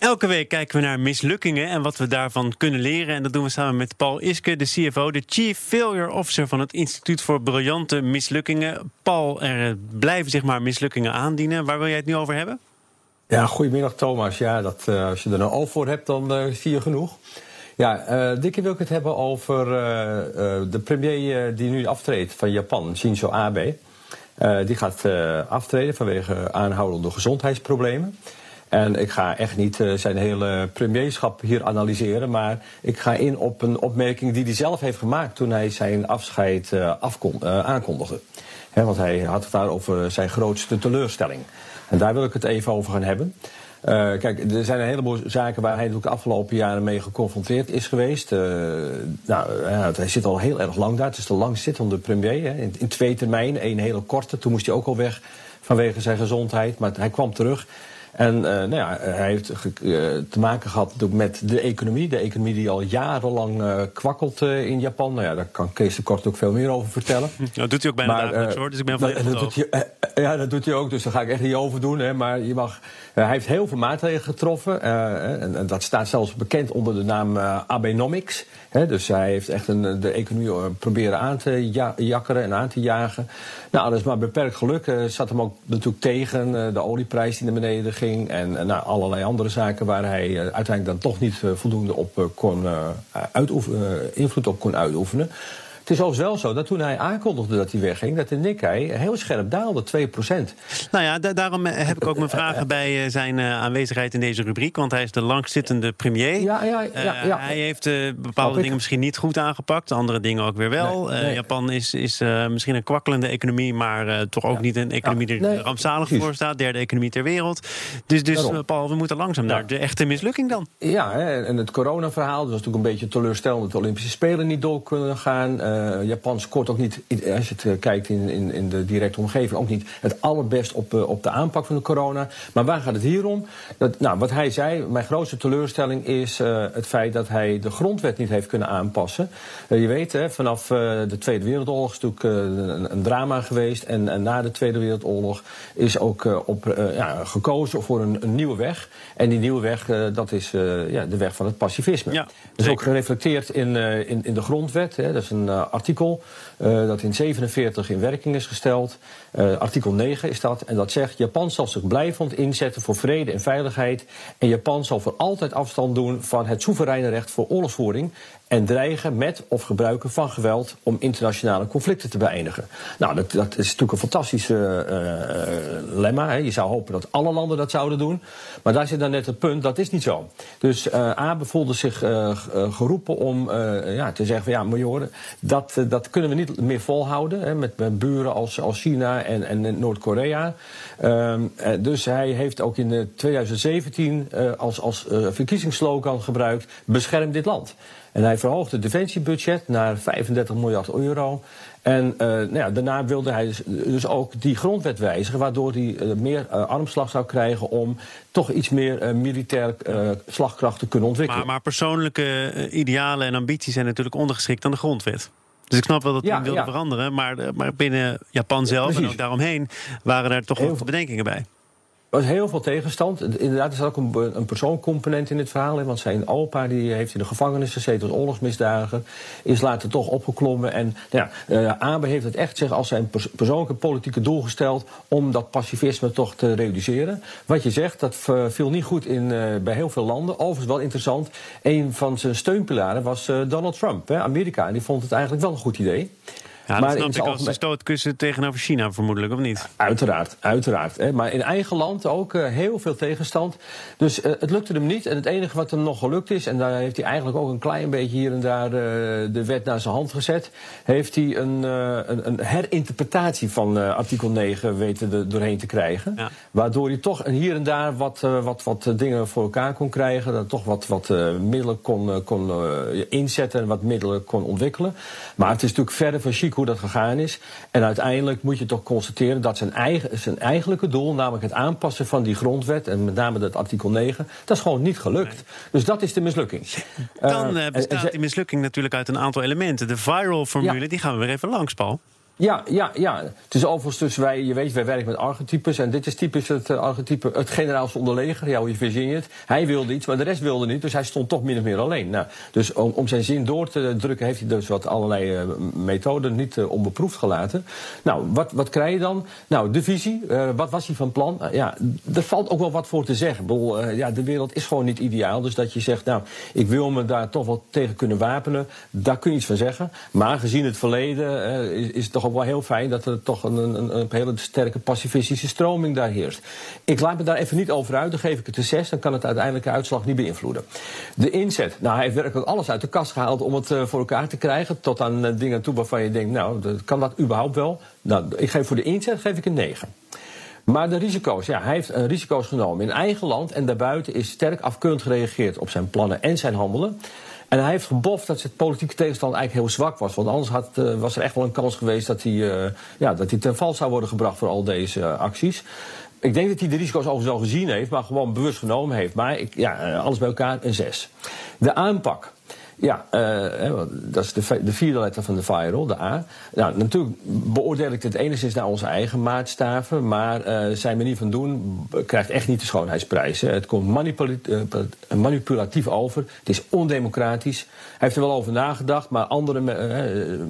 Elke week kijken we naar mislukkingen en wat we daarvan kunnen leren. En dat doen we samen met Paul Iske, de CFO, de Chief Failure Officer van het Instituut voor Briljante Mislukkingen. Paul, er blijven zich maar mislukkingen aandienen. Waar wil jij het nu over hebben? Ja, goedemiddag Thomas. Ja, dat, uh, als je er nou al voor hebt, dan uh, zie je genoeg. Ja, uh, dit keer wil ik het hebben over de premier die nu aftreedt van Japan, Shinzo Abe. die gaat aftreden vanwege aanhoudende gezondheidsproblemen. En ik ga echt niet uh, zijn hele premierschap hier analyseren. Maar ik ga in op een opmerking die hij zelf heeft gemaakt toen hij zijn afscheid uh, aankondigde. Want hij had het daar over zijn grootste teleurstelling. En daar wil ik het even over gaan hebben. kijk, er zijn een heleboel zaken waar hij natuurlijk de afgelopen jaren mee geconfronteerd is geweest. nou, hij zit al heel erg lang daar. Het is de langzittende premier. Hè. In, in twee termijnen, één hele korte. Toen moest hij ook al weg vanwege zijn gezondheid. Maar hij kwam terug. En uh, nou ja, hij heeft uh, te maken gehad met de economie. De economie die al jarenlang uh, kwakkelt in Japan. Nou ja, daar kan Kees de Kort ook veel meer over vertellen. Dat doet hij ook bijna maar, dagelijks hoor, dus ik ben van dat doet hij, Ja, dat doet hij ook, dus daar ga ik echt niet over doen. Hè, maar je mag, hij heeft heel veel maatregelen getroffen. En, en, dat staat zelfs bekend onder de naam Abenomics. Hè, dus hij heeft echt een, de economie proberen aan te ja, jakkeren en aan te jagen. Nou, dat is maar beperkt geluk. zat hem ook natuurlijk tegen. de olieprijs die naar beneden ging. En nou, allerlei andere zaken waar hij uiteindelijk dan toch niet voldoende op kon invloed op kon uitoefenen. Het is overigens wel zo dat toen hij aankondigde dat hij wegging, dat de Nikkei heel scherp daalde, 2%. Nou ja, da daarom heb ik ook mijn vragen bij uh, zijn uh, aanwezigheid in deze rubriek. Want hij is de langzittende premier. Ja, ja, ja, ja. hij heeft uh, bepaalde dingen misschien niet goed aangepakt, andere dingen ook weer wel. Nee, nee. Japan is, is misschien een kwakkelende economie, maar toch ook niet een economie die er rampzalig voor staat. Derde economie ter wereld. Dus, dus Paul, we moeten langzaam naar de echte mislukking dan. Ja, en het coronaverhaal, dat was natuurlijk een beetje teleurstellend dat de Olympische Spelen niet door kunnen gaan. Uh, Japan scoort ook niet, als je het kijkt in, in, in de directe omgeving, ook niet het allerbest op, uh, op de aanpak van de corona. Maar waar gaat het hier om? Dat, nou, wat hij zei, mijn grootste teleurstelling is het feit dat hij de grondwet niet heeft kunnen aanpassen. je weet, hè, vanaf de Tweede Wereldoorlog is natuurlijk een, een, drama geweest. En, en, na de Tweede Wereldoorlog is ook op, ja, gekozen voor een, een, nieuwe weg. En die nieuwe weg, dat is ja, de weg van het pacifisme. Ja, dat is ook gereflecteerd in, in, in de grondwet. Hè. Dat is een artikel uh, dat in 47 in werking is gesteld. Uh, artikel 9 is dat. En dat zegt: Japan zal zich blijvend inzetten voor vrede en veiligheid. En Japan zal voor altijd afstand doen van het soevereine recht voor oorlogsvoering en dreigen met of gebruiken van geweld om internationale conflicten te beëindigen. Nou, dat, dat is natuurlijk een fantastische uh, lemma. Hè. Je zou hopen dat alle landen dat zouden doen. Maar daar zit dan net het punt, dat is niet zo. Dus uh, Abe voelde zich geroepen om ja, te zeggen van ja, miljoen, dat, dat kunnen we niet meer volhouden. Hè, met, met buren als, als China en, en Noord-Korea. Um, dus hij heeft ook in 2017 als, als verkiezingsslogan gebruikt, bescherm dit land. En hij verhoogde het defensiebudget naar 35 miljard euro. En uh, nou ja, daarna wilde hij dus, dus, ook die grondwet wijzigen, waardoor hij uh, meer uh, armslag zou krijgen om toch iets meer militair slagkracht te kunnen ontwikkelen. Maar, maar persoonlijke idealen en ambities zijn natuurlijk ondergeschikt aan de grondwet. Dus ik snap wel dat hij ja, wilde ja. veranderen, maar, maar binnen Japan zelf Precies. en ook daaromheen waren er toch wel bedenkingen bij. Was heel veel tegenstand. Inderdaad, er zat ook een, een persoonscomponent in het verhaal. Hè, want zijn opa die heeft in de gevangenis gezeten als oorlogsmisdadiger. Is later toch opgeklommen. En nou ja, uh, Abe heeft het echt zich als zijn pers persoonlijke politieke doel gesteld. om dat pacifisme toch te reduceren. Wat je zegt, dat viel niet goed in, uh, bij heel veel landen. Overigens wel interessant. Een van zijn steunpilaren was uh, Donald Trump, hè, Amerika. En die vond het eigenlijk wel een goed idee. Ja, maar snap ik als de stootkussen tegenover China vermoedelijk, of niet? Uiteraard, uiteraard. Hè. Maar in eigen land ook uh, heel veel tegenstand. Dus uh, het lukte hem niet. En het enige wat hem nog gelukt is... en daar heeft hij eigenlijk ook een klein beetje hier en daar uh, de wet naar zijn hand gezet... heeft hij een, een, een, herinterpretatie van artikel 9 weten er doorheen te krijgen. Ja. Waardoor hij toch hier en daar wat, wat, wat dingen voor elkaar kon krijgen. Dat toch wat, wat middelen kon, kon inzetten en wat middelen kon ontwikkelen. Maar het is natuurlijk verder van chic hoe dat gegaan is. En uiteindelijk moet je toch constateren dat zijn, eigen, zijn eigenlijke doel, namelijk het aanpassen van die grondwet, en met name dat artikel 9, dat is gewoon niet gelukt. Dus dat is de mislukking. Dan uh, bestaat die mislukking natuurlijk uit een aantal elementen. De viral formule, die gaan we weer even langs, Paul. Ja, ja, ja. Het is overigens dus wij, je weet, wij werken met archetypes. En dit is typisch het uh, archetype, het generaals onderleger. Je het. Hij wilde iets, maar de rest wilde niet. Dus hij stond toch min of meer alleen. Nou, dus om, om zijn zin door te drukken, heeft hij dus wat allerlei uh, methoden niet uh, onbeproefd gelaten. Nou, wat, wat krijg je dan? Nou, de visie. wat was hij van plan? ja, er valt ook wel wat voor te zeggen. Bedoel, ja, de wereld is gewoon niet ideaal. Dus dat je zegt, nou, ik wil me daar toch wel tegen kunnen wapenen. Daar kun je iets van zeggen. Maar gezien het verleden is, is het toch wel heel fijn dat er toch een, een, een, hele sterke pacifistische stroming daar heerst. Ik laat me daar even niet over uit, dan geef ik het een 6, dan kan het uiteindelijke uitslag niet beïnvloeden. De inzet, nou hij heeft werkelijk alles uit de kast gehaald om het uh, voor elkaar te krijgen, tot aan uh, dingen toe waarvan je denkt, nou, kan dat überhaupt wel? Nou, ik geef voor de inzet geef ik een 9. Maar de risico's, ja, hij heeft uh, risico's genomen in eigen land en daarbuiten is sterk afkeurend gereageerd op zijn plannen en zijn handelen. En hij heeft geboft dat zijn politieke tegenstand eigenlijk heel zwak was. Want anders had, uh, was er echt wel een kans geweest dat hij, uh, ja, dat hij ten val zou worden gebracht voor al deze uh, acties. Ik denk dat hij de risico's overigens al gezien heeft, maar gewoon bewust genomen heeft. Maar ik, ja, alles bij elkaar een zes. De aanpak. Ja, uh, dat is de, de, vierde letter van de firewall, de A. Nou, natuurlijk beoordeel ik het enigszins naar onze eigen maatstaven, maar uh, zijn manier van doen krijgt echt niet de schoonheidsprijs. Het komt manipulatief, uh, manipulatief over, het is ondemocratisch. Hij heeft er wel over nagedacht, maar anderen,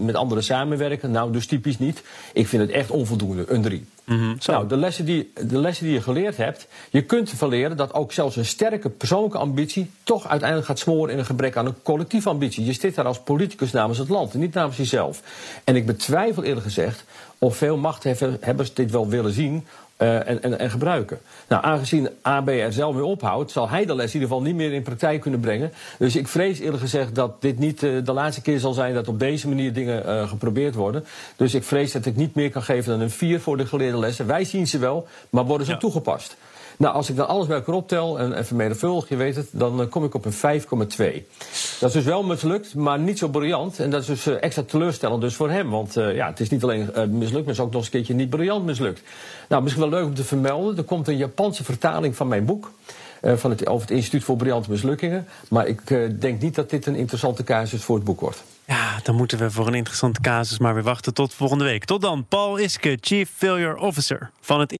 met anderen samenwerken, nou dus typisch niet. Ik vind het echt onvoldoende, een drie. Mm Nou, de lessen, die, de lessen die je geleerd hebt, je kunt van leren dat ook zelfs een sterke persoonlijke ambitie toch uiteindelijk gaat smoren in een gebrek aan een collectieve ambitie. Je zit daar als politicus namens het land en niet namens jezelf. En ik betwijfel eerlijk gezegd of veel machthebbers dit wel willen zien uh, en, en, en, gebruiken. Nou, aangezien AB er zelf mee ophoudt, zal hij de les in ieder geval niet meer in praktijk kunnen brengen. Dus ik vrees eerlijk gezegd dat dit niet uh, de laatste keer zal zijn dat op deze manier dingen uh, geprobeerd worden. Dus ik vrees dat ik niet meer kan geven dan een 4 voor de geleerde lessen. Wij zien ze wel, maar worden ze ja. toegepast. Nou, als ik dan alles bij elkaar optel en even vermenigvuldig, je weet het, dan kom ik op een 5,2. Dat is dus wel mislukt, maar niet zo briljant. En dat is dus extra teleurstellend dus voor hem. Want ja, het is niet alleen mislukt, maar is ook nog eens een keertje niet briljant mislukt. Nou, misschien wel leuk om te vermelden. Er komt een Japanse vertaling van mijn boek. Van het, over het Instituut voor Briljante Mislukkingen. Maar ik denk niet dat dit een interessante casus voor het boek wordt. Ja, dan moeten we voor een interessante casus maar weer wachten tot volgende week. Tot dan, Paul Iske, Chief Failure Officer van het.